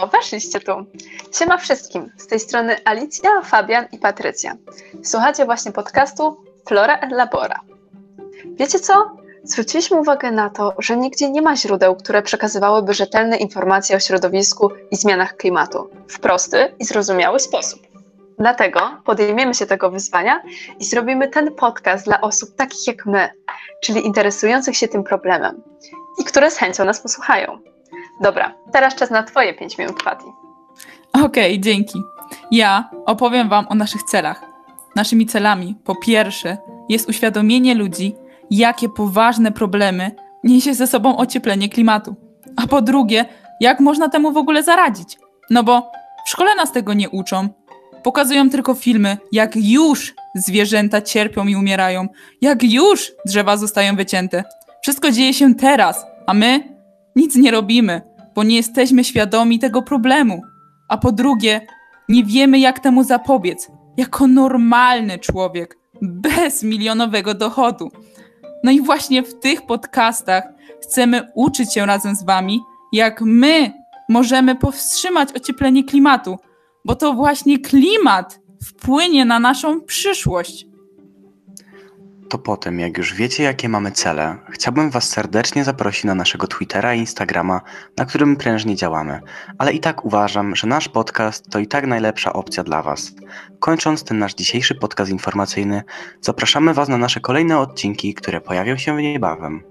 O, weszliście tu. Siema wszystkim. Z tej strony Alicja, Fabian i Patrycja. Słuchacie właśnie podcastu Flora et Labora. Wiecie co? Zwróciliśmy uwagę na to, że nigdzie nie ma źródeł, które przekazywałyby rzetelne informacje o środowisku i zmianach klimatu w prosty i zrozumiały sposób. Dlatego podejmiemy się tego wyzwania i zrobimy ten podcast dla osób takich jak my, czyli interesujących się tym problemem i które z chęcią nas posłuchają. Dobra, teraz czas na Twoje 5 minut, Pati. Okej, okay, dzięki. Ja opowiem Wam o naszych celach. Naszymi celami, po pierwsze, jest uświadomienie ludzi, jakie poważne problemy niesie ze sobą ocieplenie klimatu. A po drugie, jak można temu w ogóle zaradzić? No bo w szkole nas tego nie uczą. Pokazują tylko filmy, jak już zwierzęta cierpią i umierają, jak już drzewa zostają wycięte. Wszystko dzieje się teraz, a my nic nie robimy, bo nie jesteśmy świadomi tego problemu. A po drugie, nie wiemy, jak temu zapobiec, jako normalny człowiek, bez milionowego dochodu. No i właśnie w tych podcastach chcemy uczyć się razem z Wami, jak my możemy powstrzymać ocieplenie klimatu, bo to właśnie klimat wpłynie na naszą przyszłość. To potem, jak już wiecie, jakie mamy cele, chciałbym Was serdecznie zaprosić na naszego Twittera i Instagrama, na którym prężnie działamy. Ale i tak uważam, że nasz podcast to i tak najlepsza opcja dla Was. Kończąc ten nasz dzisiejszy podcast informacyjny, zapraszamy Was na nasze kolejne odcinki, które pojawią się niebawem.